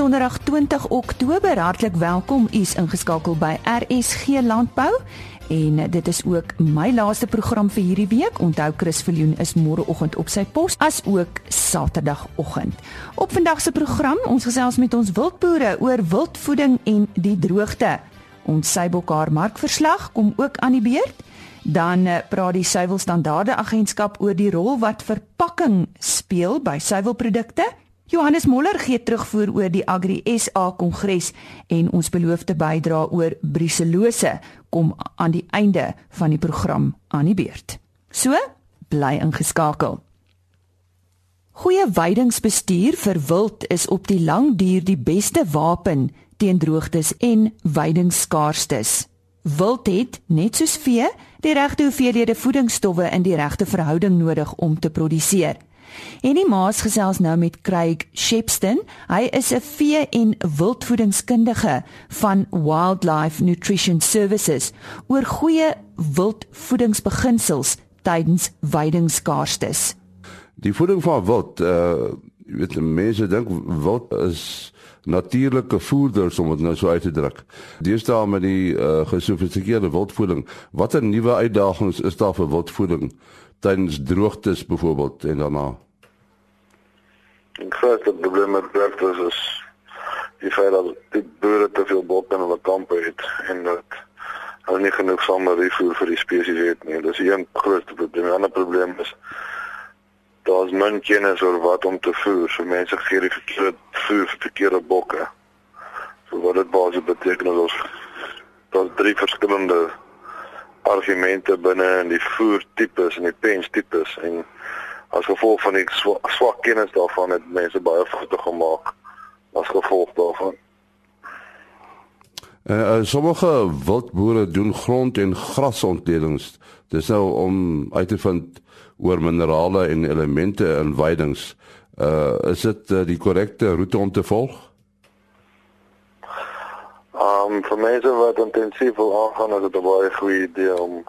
Donderdag 20 Oktober. Hartlik welkom. U is ingeskakel by RSG Landbou en dit is ook my laaste program vir hierdie week. Onthou Chris Viljoen is môreoggend op sy pos as ook Saterdagoggend. Op vandag se program, ons gesels met ons wildboere oor wildvoeding en die droogte. Ons Sybokhaar markverslag kom ook aan die beurt. Dan eh, praat die Suiwelstandaarde Agentskap oor die rol wat verpakking speel by suiwelprodukte. Johannes Moller gee terugvoer oor die Agri SA Kongres en ons beloofde bydra oor bruselose kom aan die einde van die program aan die beurt. So, bly ingeskakel. Goeie weidingsbestuur vir wild is op die lang duur die beste wapen teen droogtes en weidingskaarstes. Wild het, net soos vee, die regte hoeveelhede voedingsstowwe in die regte verhouding nodig om te produseer. En die maas gesels nou met Craig Shepston. Hy is 'n vee- en wildvoedingskundige van Wildlife Nutrition Services oor goeie wildvoedingsbeginsels tydens weidingskaarstes. Die voeding van wild, uh weet mense dink wild is natuurlike voeders om dit nou so uit te druk. Deesdae met die uh gesofistikeerde wildvoeding, watter nuwe uitdagings is daar vir wildvoeding tydens droogtes byvoorbeeld en daarna? Die grootste probleem met droogtes is die feit dat die boere te veel bokke in hulle kampe het en dat hulle nie genoeg samevoer vir die spesies het nie. Dis een groot probleem. 'n Ander probleem is daar's min kennis oor wat om te voer. So mense gee die verkeerde voer vir verkeerde bokke. So wat dit basies beteken is ons daar's drie verskillende argumente binne in die voertipes en die penstipes en as gevolg van die swak, swak kennis daarvan het mense baie foute gemaak as gevolg daarvan. En uh, sommige wildboere doen grond en grasontledings. Dis nou om uit te vind oor minerale en elemente in weidings. Uh is dit uh, die korrekte roete om te volg? Um vir mense wat intensief wil aangaan, is dit 'n baie goeie idee om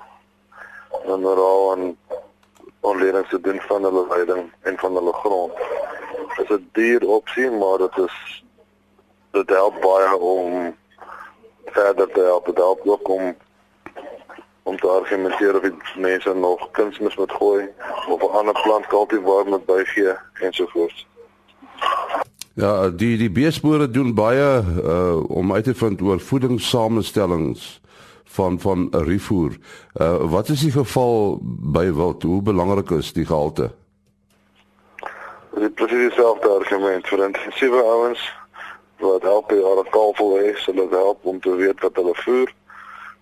minerale en ontledings te doen van hulle veiding en van hulle grond. Dit is 'n duur opsie, maar dit is dit help baie om verder te help. Dit help ook om om te argumenteer of mense nog kunsmis moet gooi of 'n ander plant kultivar moet bygee ensovoorts. Ja, die die beesboere doen baie uh om uit te vind oor voedingssamestellings van van rifoer. Uh wat is die geval by wild? Hoe belangrik is die gehalte? Dit presies dieselfde argument vir intensiewe ouens wat help jy al 'n kalfel hê, so dit help om te weet wat hulle voer.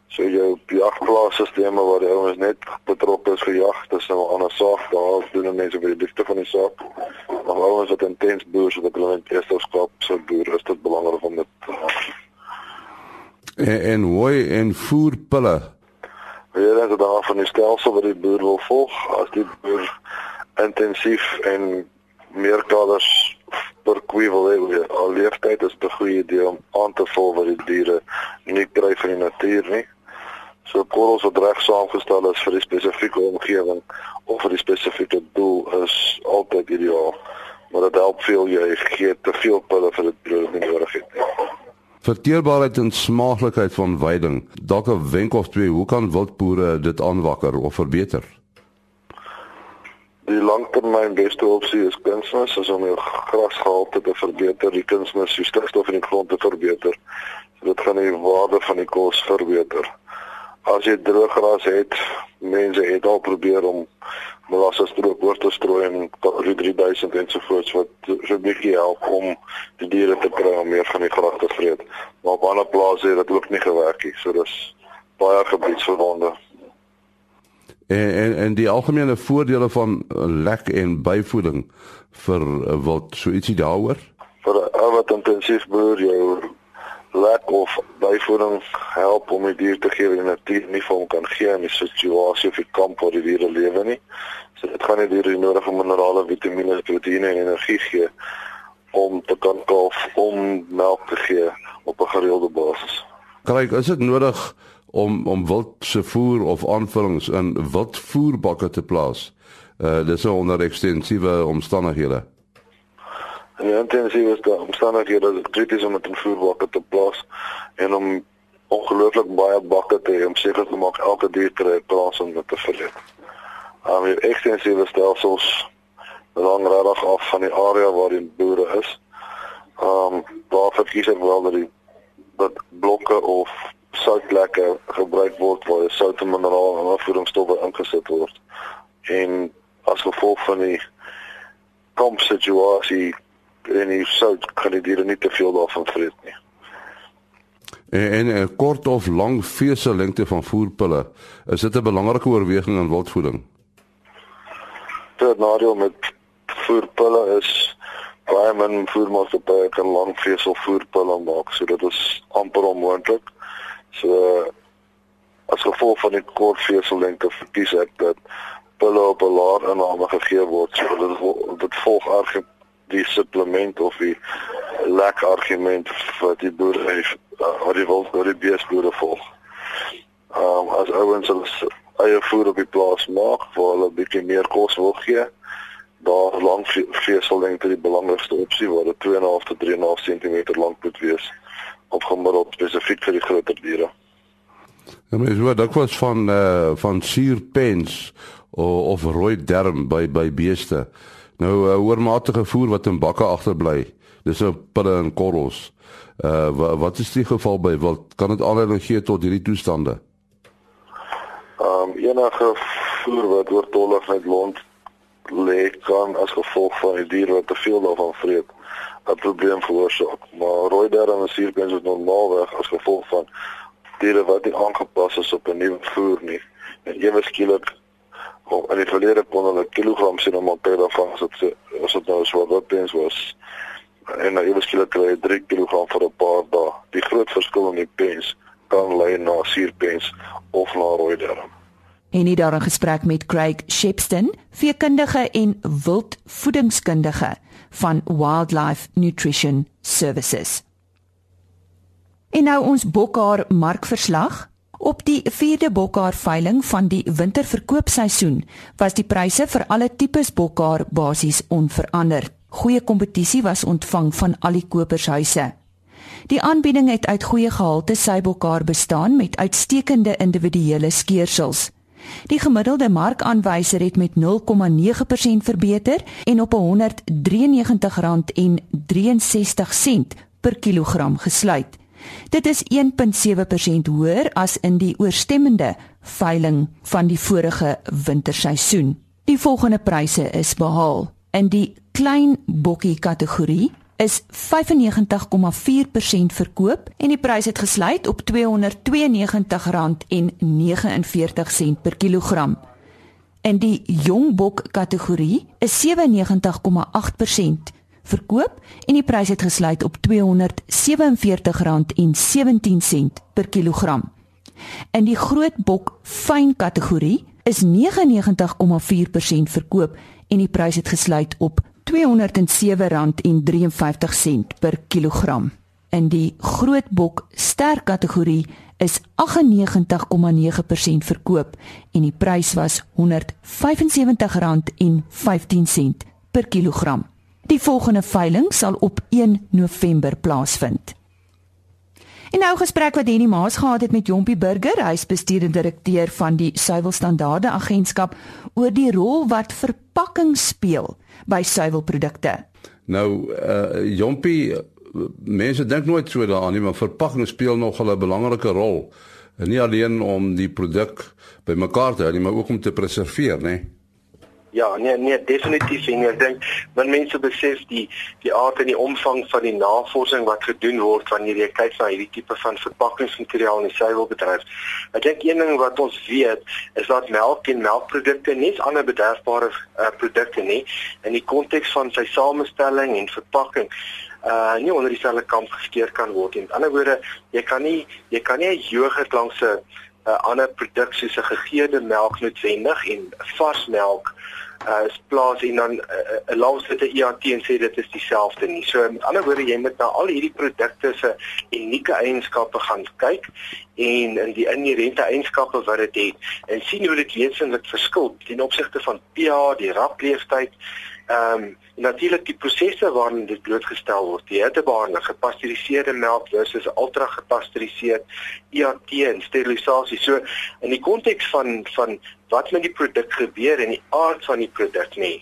So jou jagplaasstelsels waar die ouens net betrokke is vir jag, dis nou 'n ander saak. Daar doen mense vir die liefde van die saak. Maar ouens wat intens boer, so dat hulle net eersteskap so boer, is dit belangrik om dit en, en hoe en voerpille. Weer dit daar van die stelsel wat die boer wil volg. As die boer intensief en meer kaders per koe wil hê, al leeftyd is 'n goeie idee om aan te vul wat die diere nie kry van die natuur nie. So korrels wat reg saamgestel is vir die spesifieke omgewing of vir die spesifieke doel is altyd ideaal. Maar dit help veel jy gee te veel pille vir dit brood nie nodig het nie. Verteerbaarheid en smaaklikheid van veiding. Dalk 'n wenk of twee, hoe kan wildboere dit aanwakker of verbeter? Die langtermyn beste opsie is kunsmis, as om jou grasgehalte te verbeter, die kunsmis se stikstof in die grond te verbeter. So dit gaan die waarde van die kos verbeter as jy droog gras het, mense het al probeer om molassestroop oor te strooi en Kali 3000 ensovoorts wat so 'n bietjie help om die diere te kry om meer van die gras te vreet. Maar op ander plase het dit ook nie gewerk nie. So dis baie gebiedsverbonde. En en en die algemene voordele van lek en byvoeding vir wat so ietsie daaroor? Vir wat intensief boer jou lek of byvoeding help om die dier te gee wat die natuur nie vir hom kan gee in die situasie of die kamp waar die diere lewe nie. So dit gaan nie die nodige minerale, vitamiene, proteïene en energie gee om te kan kalf om melk te gee op 'n gereelde basis. Kyk, is dit nodig om om wild se voer of aanvullings in wildvoerbakke te plaas? Uh dis onder ekstensiewe omstandighede. En die intensie is dat omstandighede dit krities om met 'n voerbakke te plaas en om ongelooflik baie bakke te hê om seker te maak elke dier kry 'n plaas om dit te verleef. Um die ekstensiewe stelsels rang regtig af van die area waar die boere is. Um daar verkies ek wel dat die dat blokke of soutplekke gebruik word waar sout en mineraal en afvoeringsstowwe ingesit word. En as gevolg van die kampsituasie en die sout kan die diere nie te veel daarvan vreet nie. En 'n kort of lang veselengte van voerpille, is dit 'n belangrike oorweging in wildvoeding? Dit nadeel met voerpille is baie min voermaatskappye kan lang vesel voerpille maak, so dit is amper onmoontlik. So as gevolg van die kort vesellengte verkies ek dat pille op 'n laer inname gegee word, so dit dit volg arg die supplement of die lack argument wat die boere het wat die wil oor die beesboere volg. Ehm um, as ouens hulle eie voer op die plaas maak waar hulle bietjie meer kos wil gee, daar lank vesel ek die belangrikste opsie waar dit 2.5 tot 3.5 cm lank moet wees op gemiddeld spesifiek vir die groter diere. Ja, maar is wat dit was van eh uh, van suurpens of, of rooi derm by by beeste. Nou uh, oormatige voer wat in bakke agterbly. Dis 'n pille en korrels. Uh wat, wat is die geval by wild? Kan dit aanleiding gee tot hierdie toestande? Ehm um, enige voer wat oortollig met lont lê kan as gevolg van die dier wat te veel daarvan vreet 'n probleem veroorsaak. Maar rooi darm en suurpens is normaalweg as gevolg van diere wat nie aangepas is op 'n nuwe voer nie. En ewe skielik op in die verlede kon hulle kilogram sien om op te daarvan as dit as dit nou so wat pens was. En nou ewe skielik kry jy 3 kg vir 'n paar dae. Die groot verskil in die pens kan lei na suurpens of na rooi darm. En nie daar 'n gesprek met Craig Shepston, veekundige en wildvoedingskundige van Wildlife Nutrition Services. En nou ons bokhaar markverslag. Op die 4de bokhaar veiling van die winterverkoopseisoen was die pryse vir alle tipes bokhaar basies onveranderd. Goeie kompetisie was ontvang van al die kopershuise. Die aanbieding het uit goeie gehalte sybokhaar bestaan met uitstekende individuele skeersels. Die gemiddelde markaanwyser het met 0,9% verbeter en op R193.63 per kilogram gesluit. Dit is 1.7% hoër as in die oorstemmende veiling van die vorige winterseisoen. Die volgende pryse is behaal. In die klein bokkie kategorie is 95,4% verkoop en die prys het gesluit op R292.49 per kilogram. In die jong bok kategorie is 97,8% verkoop en die prys het gesluit op R247.17 per kilogram. In die groot bok fyn kategorie is 99,4% verkoop en die prys het gesluit op R207.53 per kilogram. In die groot bok ster kategorie is 98,9% verkoop en die prys was R175.15 per kilogram. Die volgende veiling sal op 1 November plaasvind. En nou gesprek wat Henny Maas gehad het met Jompie Burger, hy is bestuurende direkteur van die Suiwelstandaarde Agentskap oor die rol wat verpakking speel by suiwelprodukte. Nou uh Jompie mense dink nooit so daaraan nie, maar verpakking speel nog 'n belangrike rol. En nie alleen om die produk bymekaar te hou nie, maar ook om te preserveer, né? Nee? Ja, nee nee, definitief en ek dink wanneer mense besef die die aard en die omvang van die navorsing wat gedoen word wanneer jy kyk na hierdie tipe van verpakkingsmateriaal in die suiwelbedryf. Ek dink een ding wat ons weet is dat melk en melkprodukte nie ander bederfbare uh, produkte nie in die konteks van sy samestelling en verpakking uh nie onder dieselfde kamp geskeer kan word nie. Met ander woorde, jy kan nie jy kan nie 'n jogurt langs 'n 'n ander produk soos 'n gegeurde melk noodwendig en vars melk uh plaas en dan 'n uh, uh, langs dit 'n EAT en sê dit is dieselfde nie. So met ander woorde jy moet na al hierdie produkte se unieke eienskappe gaan kyk en in die inherente eienskappe wat dit het en sien hoe dit wesentlik verskil ten opsigte van pH, die rapleeftyd Ehm um, natuurlik die prosesse waarin dit blootgestel word, die hittebehandeling, gepasteuriseerde melk versus ultra gepasteuriseerd IAT en sterilisasie. So in die konteks van van wat met die produk gebeur en die aard van die produk nê.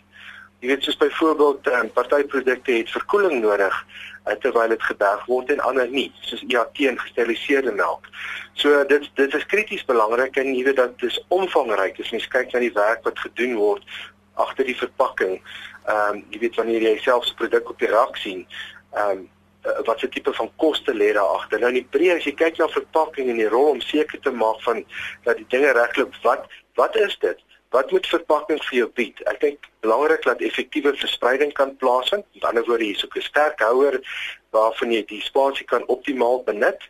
Jy weet soos byvoorbeeld um, partyprodukte het verkoeling nodig uh, terwyl dit geberg word en ander nie, soos IAT en gesteriliseerde melk. So dit dit is krities belangrik en jy weet dat dis omvangryk as mens kyk na die werk wat gedoen word agter die verpakking. Ehm um, jy weet wanneer jy selfs produk op die rak sien, ehm um, wat se tipe van koste lê daar agter. Nou in die breë as jy kyk na verpakking en die rol om seker te maak van dat die dinge regloop, wat wat is dit? Wat moet verpakking vir jou bied? Ek dink belangrik dat effektiewe verspreiding kan plaasvind. Met ander woorde, hier's ook 'n sterk houer waarvan jy die spasie kan optimaal benut.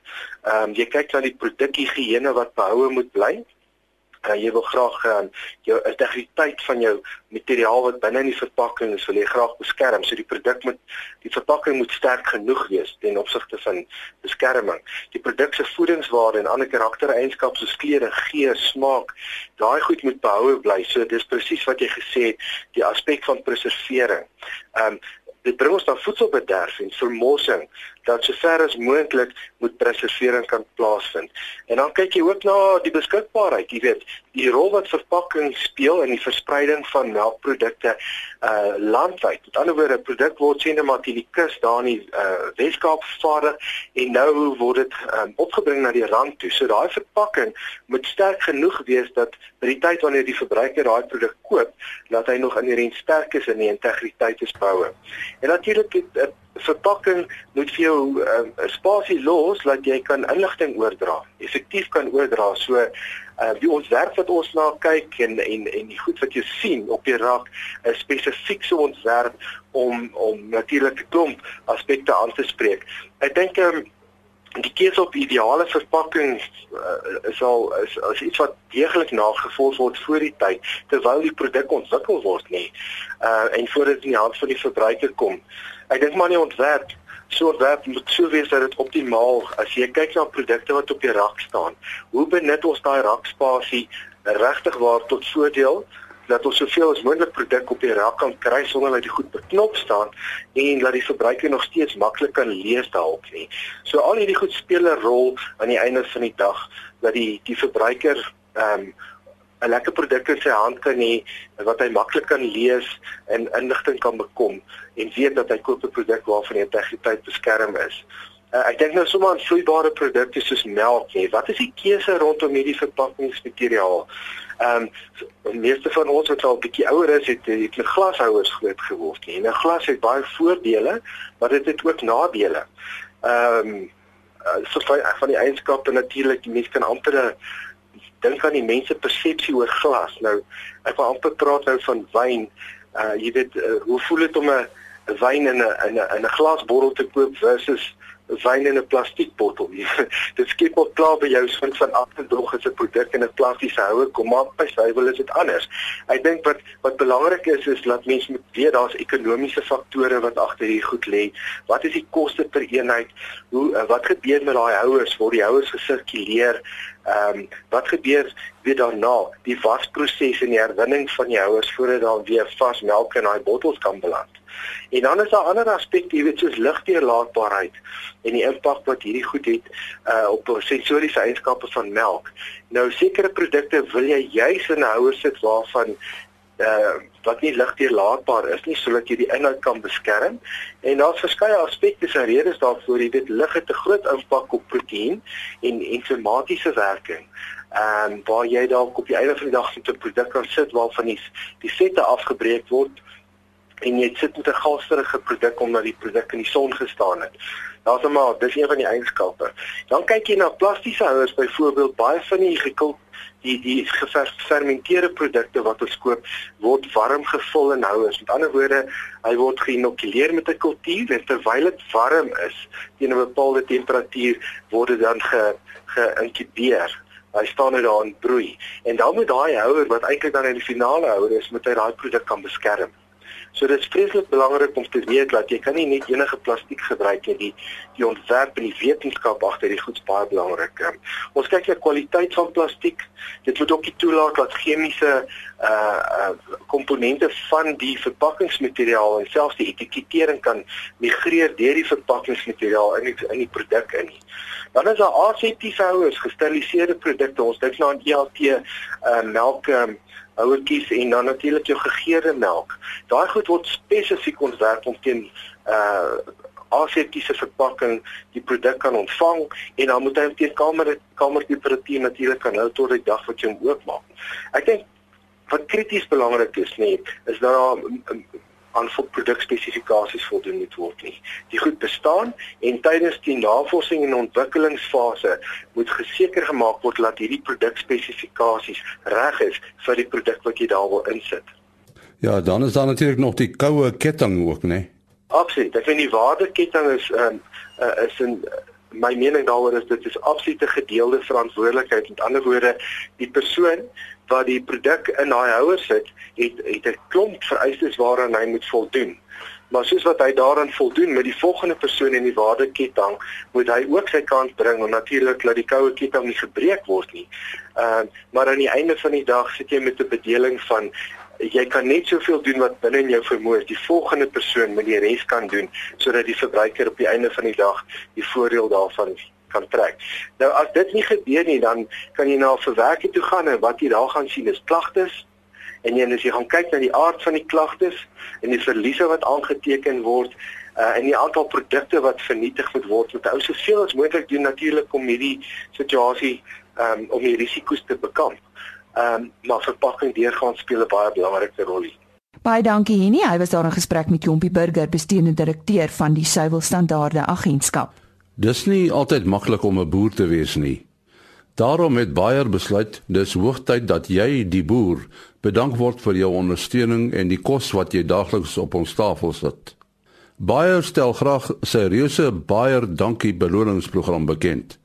Ehm um, jy kyk na die produkhigiëne wat behoue moet bly uh, jy wil graag um, jou integriteit van jou materiaal wat binne in die verpakking is, wil jy graag beskerm. So die produk moet die verpakking moet sterk genoeg wees ten opsigte van beskerming. Die produk se voedingswaarde en ander karaktereienskappe soos kleur, geur, smaak, daai goed moet behoue bly. So dis presies wat jy gesê het, die aspek van preservering. Ehm um, dit bring ons na voedselbederf en vermossing dat sover as moontlik moet preservering kan plaasvind. En dan kyk jy ook na die beskikbaarheid, jy weet, die rol wat verpakking speel in die verspreiding van melkprodukte uh landwyd. Met ander woorde, 'n produk word sien maar teen die kus daar in die uh Weskaap vervaardig en nou word dit um, opgebring na die rand toe. So daai verpakking moet sterk genoeg wees dat by die tyd wanneer die verbruiker daai produk koop, dat hy nog inherënt sterk is in die integriteit is boue. En natuurlik uh, verpakking moet vir jou 'n uh, um, spasie los dat jy kan inligting oordra, effektief kan oordra. So uh die ontwerp wat ons na kyk en en en die goed wat jy sien op die rak is spesifiek so ontwerp om om natuurlik 'n klomp aspekte aan te spreek. Ek dink um, die keuse op ideale verpakking uh, is al is as iets wat deeglik nagevolg word voor die tyd terwyl die produk ontwikkel word nie uh en voordat dit in die hand van die verbruiker kom. Ek dink maar nie ontwerp so ontwerp moet so wees dat dit optimaal as jy kyk na produkte wat op die rak staan. Hoe benut ons daai rakspasie regtig waar tot voordeel dat ons soveel as moontlik produk op die rak kan kry sonder dat dit goed beknop staan en dat die verbruiker nog steeds maklik kan lees daarop nie. So al hierdie goed speel 'n rol aan die einde van die dag dat die die verbruiker ehm um, 'n lekker produk in sy hand kan hê wat hy maklik kan lees en inligting kan bekom en weet dat hy koop 'n produk waarvan die integriteit beskerm is. Uh, ek dink nou sommer aan vloeibare produkte soos melk, hè. Wat is die keuse rondom hierdie verpakkingsmateriaal? Ehm um, meeste van ons wat al 'n bietjie ouer is, het het met glashouers groot geword, hè. En 'n glas het baie voordele, maar dit het ook nadele. Ehm um, so van die eienskappe natuurlik, die mens kan amper dink aan die mense persepsie oor glas. Nou ek wil amper praat nou van wyn. Uh jy weet uh, hoe voel dit om 'n wyn in 'n in 'n 'n glasbottel te koop versus wyn in 'n plastiekbottel. dit skep op klaar by jou sin van agterdog is 'n produk in 'n plastiese houe kom maar by suiwel is dit anders. Ek dink wat wat belangrik is is dat mense moet weet daar's ekonomiese faktore wat agter hier goed lê. Wat is die koste per eenheid? Hoe wat gebeur met daai houers? Word die houers gesirkuleer? Ehm um, wat gebeur weer daarna? Die wasproses en die herwinning van die houers voordat daar weer vars melk in daai bottels kan beland. En dan is daar ander aspekte, jy weet, soos ligdeurlaatbaarheid en die impak wat hierdie goed het uh op sensoriese eienskappe van melk. Nou sekere produkte wil jy juis in 'n houer sit waarvan uh wat nie ligdeurlaatbaar is nie sodat jy die inhoud kan beskerm. En daar's verskeie aspekte en redes daarvoor. Jy weet lig het 'n groot impak op proteïen en enzimatiese werking. Ehm um, waar jy dalk op die einde van die dag met 'n produk kan sit waarvan die die vette afgebreek word en jy sit met 'n gasterige produk omdat die produk in die son gestaan het. Daar's nou maar dis een van die eienskappe. Dan kyk jy na plastiese houers byvoorbeeld baie van die gekul die die gefermenteerde produkte wat ons koop word warm gevul in houers. Met ander woorde, hy word geïnokuleer met 'n kultuur en terwyl dit warm is teen 'n bepaalde temperatuur word dit dan ge geïnkubeer. Hy staan net daar en broei. En dan moet daai houer wat eintlik dan in die finale houer is, moet hy daai produk kan beskerm. So dit is vreeslik belangrik om te weet dat jy kan nie net enige plastiek gebruik nie. Die die ontwerp en die wetenskap agter die goed is baie belangrik. Um, ons kyk na kwaliteit van plastiek. Dit moet ook nie toelaat dat chemiese uh uh komponente van die verpakkingsmateriaal en selfs die etikettering kan migreer deur die verpakkingsmateriaal in die, in die produk in. Dan is daar aseptiese houers, gesteriliseerde produkte. Ons dink nou aan ELT uh melk um, ouertjies en dan natuurlik jou gegeurde melk. Daai goed word spesifiek ontwerp om teen uh aseptiese verpakking die produk kan ontvang en dan moet hy teen kamer kamertemperatuur natuurlik kan hou tot die dag wat jy hom oopmaak. Ek dink wat krities belangrik is nie is dat daar aan produkspesifikasies voldoen moet word nie. Die goed bestaan en tydens die navorsing en ontwikkelingsfase moet geseker gemaak word dat hierdie produkspesifikasies reg is vir die produk wat jy daar wil insit. Ja, dan is daar natuurlik nog die koue ketting ook, né? Absoluut. Ek vind die waardeketting is um, uh, is 'n my mening daaroor is dit is absolute gedeelde verantwoordelikheid. Met ander woorde, die persoon wat die produk in daai houer sit, het het 'n klomp vereistes waaraan hy moet voldoen. Maar soos wat hy daaraan voldoen met die volgende persoon in die waardeketting, moet hy ook sy kant bring om natuurlik dat die koue ketting nie gebreek word nie. Ehm uh, maar aan die einde van die dag sit jy met 'n bedeling van jy kan net soveel doen wat binne in jou vermoë is. Die volgende persoon moet die res kan doen sodat die verbruiker op die einde van die dag die voordeel daarvan kan trek. Nou as dit nie gebeur nie, dan kan jy na 'n verwerker toe gaan en wat jy daar gaan sien is klagtes. En jy as jy gaan kyk na die aard van die klagtes en die verliese wat aangeteken word uh, en die aantal produkte wat vernietig moet word, moet ou soveel as moontlik doen natuurlik om hierdie situasie um, om die risiko's te bekamp. Ehm um, maar verpakking deurgaan speel 'n baie belangrike rol hier. Baie dankie Henny. Hy was daar in gesprek met Jompie Burger, bestuurende direkteur van die Suiwel Standaarde Agentskap. Dis nie altyd maklik om 'n boer te wees nie. Daarom het Bayer besluit dis hoogtyd dat jy die boer bedank word vir jou ondersteuning en die kos wat jy daagliks op ons tafel sit. Bayer stel graag sy reuse Bayer Dankie beloningsprogram bekend.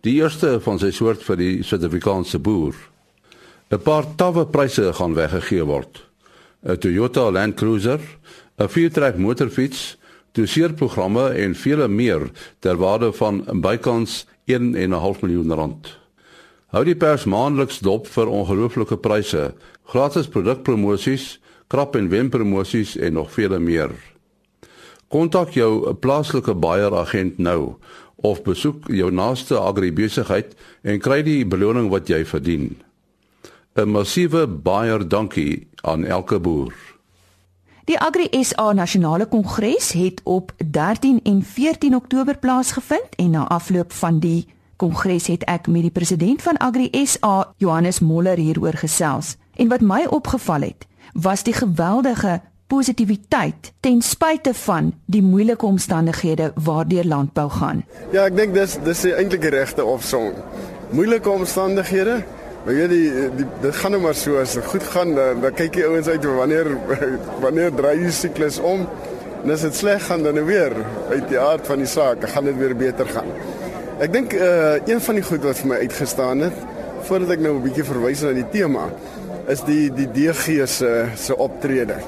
Die eerste van sy soort vir die Suid-Afrikaanse boer. 'n Paar tawwe pryse gaan weggegee word. 'n Toyota Land Cruiser, 'n viertrek motorfiets, doseerprogramme en vele meer ter waarde van bykans 1.5 miljoen rand. Hou die pers maandeliks dop vir ongelooflike pryse, gratis produkpromosies, krap en wen promosies en nog vele meer. Kontak jou plaaslike Bayer agent nou of besoek jou naaste agribesigheid en kry die beloning wat jy verdien. 'n Massiewe Bayer dankie aan elke boer. Die Agri SA Nasionale Kongres het op 13 en 14 Oktober plaasgevind en na afloop van die kongres het ek met die president van Agri SA, Johannes Moller hieroor gesels. En wat my opgeval het, was die geweldige positiwiteit ten spyte van die moeilike omstandighede waardeur landbou gaan. Ja, ek dink dis dis eintlik die regte opsom. Moeilike omstandighede Maar jy die, die dit gaan nou maar so as dit goed gaan dan, dan kyk die ouens uit wanneer wanneer draai die siklus om en as dit sleg gaan dan nou weer uit die aard van die saak gaan dit weer beter gaan. Ek dink uh een van die goed wat vir my uitgestaan het voordat ek nou 'n bietjie verwys na die tema is die die DG se se optrede.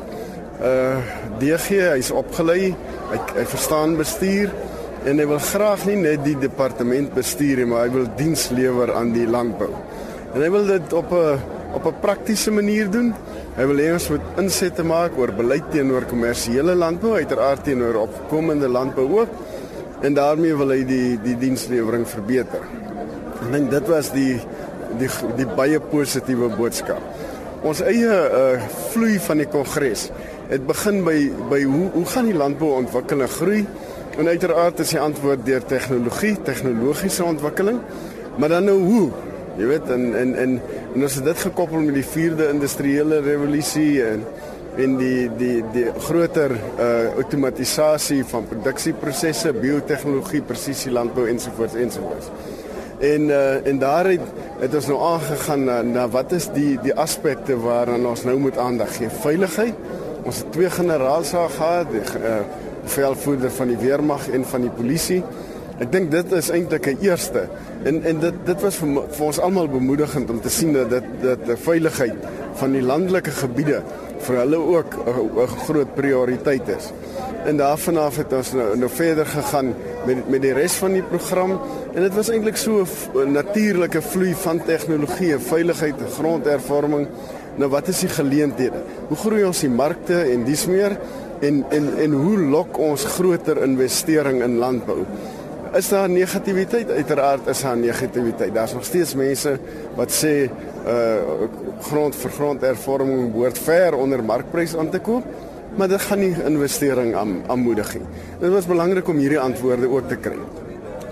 Uh DG hy's opgelei, hy hy verstaan bestuur en hy wil graag nie net die departement bestuur nie, maar hy wil diens lewer aan die landbou. En hy wil dit op 'n op 'n praktiese manier doen. Hy wil hê ons moet insette maak oor beleid teenoor kommersiële landbou, uiteraard teenoor opkomende landbou ook. En daarmee wil hy die die dienslewering verbeter. Ek dink dit was die die die baie positiewe boodskap. Ons eie uh vloei van die kongres het begin by by hoe hoe gaan die landbou ontwikkel en groei? En uiteraard is die antwoord deur tegnologie, tegnologiese ontwikkeling. Maar dan nou hoe? Jy weet en en en en ons het dit gekoppel met die 4de industriële revolusie en en die die die groter uh outomatisasie van produksieprosesse, biotehnologie, presisie landbou ensovoorts ensovoorts. En uh en daar het, het ons nou aangegaan na, na wat is die die aspekte waaraan ons nou moet aandag gee. Veiligheid. Ons het twee generaals gehad, die uh veldvoerder van die weermag en van die polisie. Ek dink dit is eintlik 'n eerste en en dit dit was vir, vir ons almal bemoedigend om te sien dat dit dat die veiligheid van die landelike gebiede vir hulle ook 'n groot prioriteit is. En daarvan af het ons nou, nou verder gegaan met met die res van die program en dit was eintlik so 'n natuurlike vloei van tegnologie veiligheid en grondervorming. Nou wat is die geleenthede? Hoe groei ons die markte en dis meer en en en hoe lok ons groter investering in landbou? Is daar negativiteit? Uiteraard is daar negativiteit. Daar's nog steeds mense wat sê uh grond vir grondervorming behoort ver onder markprys aan te koop, maar dit gaan nie investering aan aanmoedig nie. Dit was belangrik om hierdie antwoorde ook te kry.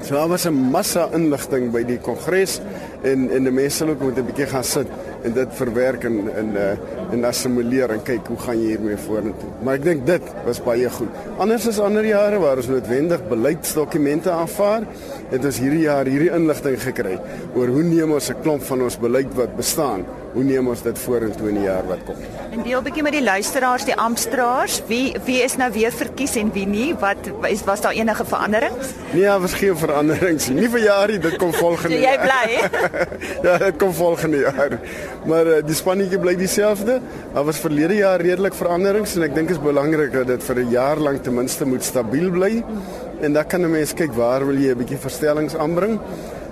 So daar was 'n massa inligting by die kongres en en die mense ook moet 'n bietjie gaan sit en dit verwerk en in uh en assimileer en kyk hoe gaan jy hiermee vorentoe. Maar ek dink dit was baie goed. Anders as ander jare waar ons noodwendig beleidsdokumente aanvaar, het ons hierdie jaar hierdie inligting gekry oor hoe neem ons 'n klomp van ons beleid wat bestaan hoe neem ons dit vorentoe in die jaar wat kom? En deel bietjie met die luisteraars, die amptenaren, wie wie is nou weer verkies en wie nie? Wat is was daar enige veranderings? Nee, daar was geen veranderings nie. Nie vir jare, dit kom volgende jaar. Jy bly? ja, dit kom volgende jaar. Maar uh, die spannetjie bly dieselfde. Daar was verlede jaar redelik veranderings en ek dink dit is belangrik dat dit vir 'n jaar lank ten minste moet stabiel bly. En dan kan 'n mens kyk waar wil jy 'n bietjie verstellings aanbring.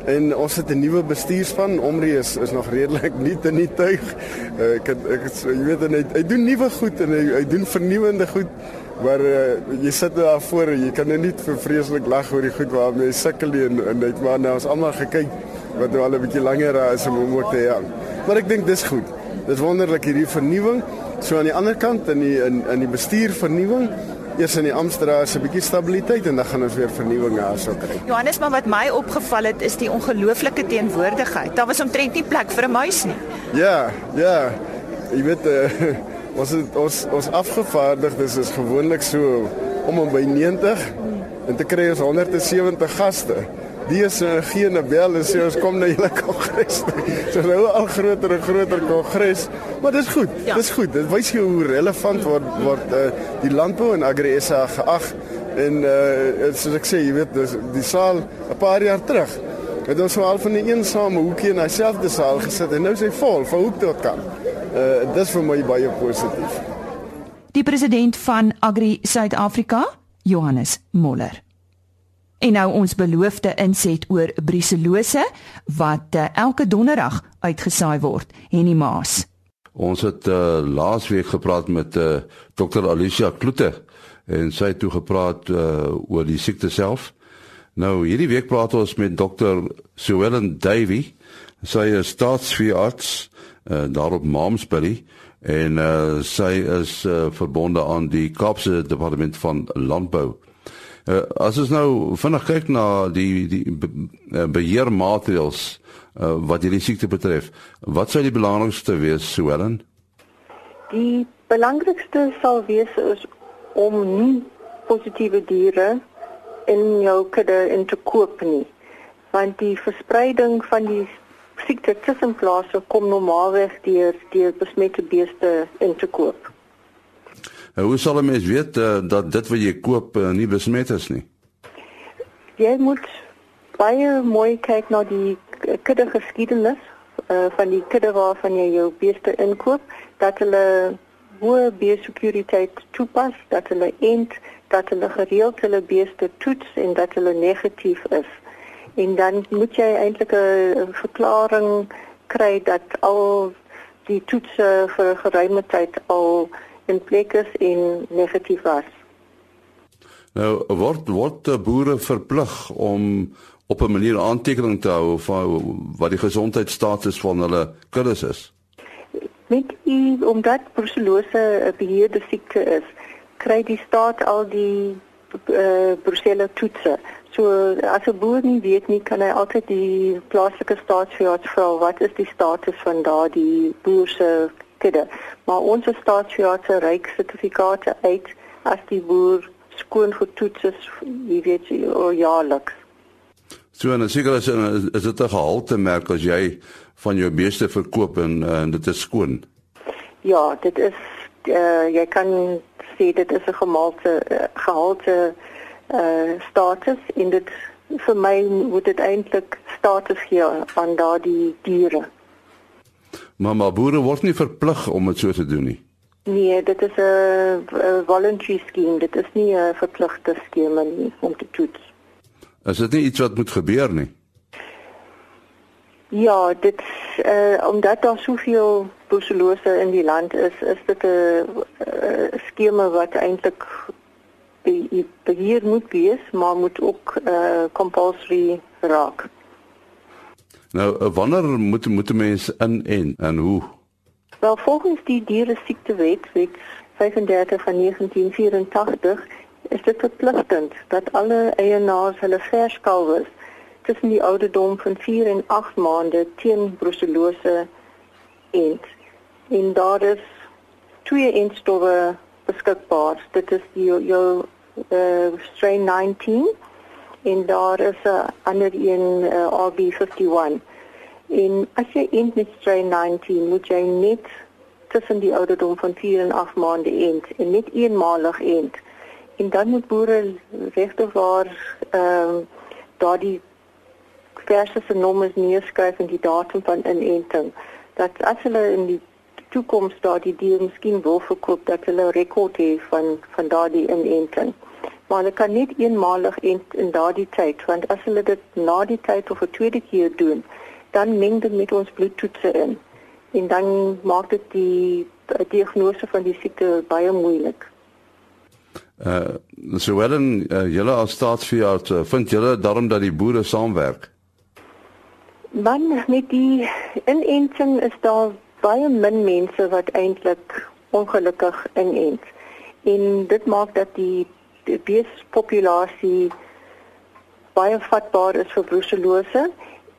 En ons het 'n nuwe bestuurspan. Omri is is nog redelik nuut in die tuig. Uh, ek het, ek het, jy weet hy, hy doen nuwe goed en hy, hy doen vernuwende goed. Maar uh, jy sit daar voor en jy kan net nie vir vreeslik lag oor die goed waarmee jy sukkel en en dit maar nou ons almal gekyk wat nou al 'n bietjie langer is om hom ook te hê. Maar ek dink dis goed. Dis wonderlik hierdie vernuwing. So aan die ander kant in die in in die bestuur vernuwing eers in die Amsterdam se bietjie stabiliteit en dan gaan ons weer vernuwing daarso kry. Johannes, maar wat my opgeval het is die ongelooflike teenwoordigheid. Daar was omtrent nie plek vir 'n muis nie. Ja, ja. Jy weet uh, ons het, ons ons afgevaardigdes is gewoonlik so om en by 90 en te kry ons 170 gaste die is 'n uh, geen bel en sê ons kom na julle kongres. so nou al groter en groter kongres, maar dis goed. Ja. Dis goed. Dit wys jou hoe relevant word word uh, die landbou en agri-SA geag en uh, soos ek sê, jy weet, dis die saal 'n paar jaar terug het ons al van 'n eensame hoekie in dieselfde saal gesit en nou is hy vol van hoek tot kant. Uh, dis vir my baie positief. Die president van Agri Suid-Afrika, Johannes Moller. En nou ons beloofde inset oor briselose wat uh, elke donderdag uitgesaai word, Henny Maas. Ons het uh, laasweek gepraat met uh, eh, Dr. Alicia Kloete en sy het toe gepraat uh, oor die siekte self. Nou hierdie week praat ons met Dr. Suellen Davey. Sy is staatsveearts uh, daar op Momsbury en uh, sy is uh, verbonde aan die Kaapse Departement van Landbou. Uh, as ons nou vinnig kyk na die die eh, beheermaatreëls uh, wat hierdie siekte betref, wat sou die belangrikste wees, Suellen? Die belangrikste sal wees is om nie positiewe diere in jou kudde in te koop nie. Want die verspreiding van die siekte tussen plase kom normaalweg deur deur besmette beeste in te koop. Uh, hoe sal 'n mens weet uh, dat dit wat jy koop uh, nie besmet is nie? Jy moet baie mooi kyk na die kudde geskiedenis uh, van die kudde waarvan jy jou beeste inkoop, dat hulle hoë biosekuriteit toepas, dat hulle eend, dat hulle gereeld hulle beeste toets en dat hulle negatief is. En dan moet jy eintlik 'n verklaring kry dat al die toetse vir 'n geruime tyd al in plek is en negatief was. Nou word word boere verplig om op 'n manier aantekening te hou van wat die gesondheidsstatus van hulle kuddes is. Met die omdat brucellose 'n beheerde siekte is, kry die staat al die uh, eh, brucella toetse. So as 'n boer nie weet nie, kan hy altyd die plaaslike staatsveearts vra wat is die status van daardie boer se kudde. Maar ons staatsveeartse reik sertifikate uit as die boer skoon getoets is, jy weet jaarliks. So en seker is is dit 'n gehalte merk as jy van jou beeste verkoop en, en dit is skoon. Ja, dit is uh, jy kan sê dit is 'n gemalte uh, gehalte uh, status en dit vir my moet dit eintlik status gee aan daardie diere. Maar maar boere word nie verplig om dit so te doen nie. Nee, dit is 'n voluntary scheme. Dit is nie 'n verpligte skema nie om te toets. Is dit nie iets wat moet gebeur nie? Ja, dit uh omdat daar soveel brucellose in die land is, is dit 'n skema wat eintlik beheer moet wees, maar moet ook uh compulsory raak. Nou, eh, wanneer moet moet mense in en en hoe? Wel volgens die diere siektewet wet 35 van 1984 is dit verpligtend dat alle eienaars hulle verskalwes tussen die ouderdom van 4 en 8 maande teen brucellose eend. En daar is twee eendstowwe beskikbaar. Dit is die jou uh, strain 19 en daar is 'n ander een uh, RB51. En as jy eend met strain 19 moet jy net tussen die ouderdom van 4 en 8 maande eend en net eenmalig eend. En dan moet boere regtig waar ehm uh, daardie verse se nommers neerskryf en die datum van inenting dat as hulle in die toekoms daardie dier miskien wil verkoop dat hulle 'n rekord het van van daardie inenting. Maar hulle kan net eenmalig in, in daardie tyd want as hulle dit na die tyd of 'n tweede keer doen, dan meng dit met ons bloedtoetse in en dan maak dit die diagnose van die siekte baie moeilik. Uh so wel dan uh, julle as staatsveearts uh, vind julle daarom dat die boere saamwerk. Man met die inenting is daar baie min mense wat eintlik ongelukkig inent. En dit maak dat die, die beespopulasie baie vatbaar is vir brucellose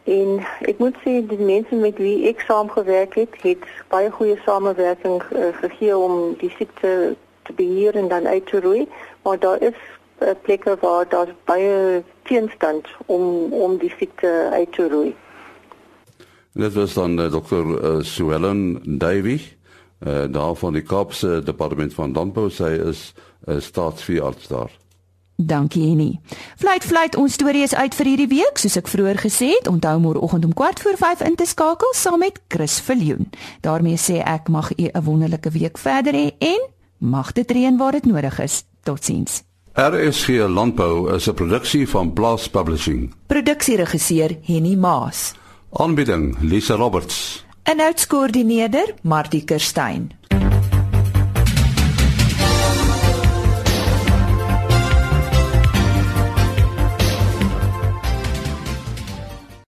en ek moet sê die mense met wie ek saamgewerk het, het baie goeie samewerking uh, gegee om die siekte te beheer en dan uit te roei, maar daar is uh, plekke waar daar baie teenstand om om die siekte uit te roei. Dit was dan uh, Dr. Uh, Suellen Davey, uh, daar van die Kaapse Departement van Landbou, sy is 'n uh, staatsveearts daar. Dankie Henny. Fluit fluit ons storie is uit vir hierdie week, soos ek vroeër gesê het. Onthou môreoggend om 4:45 in te skakel saam met Chris Viljoen. daarmee sê ek mag u 'n wonderlike week verder hê en mag dit reën waar dit nodig is. Totsiens. RSG Landbou is 'n produksie van Blast Publishing. Produksieregisseur Henny Maas. Aanbieding Lisa Roberts. Inhoudskoördineerder Martie Kerstyn.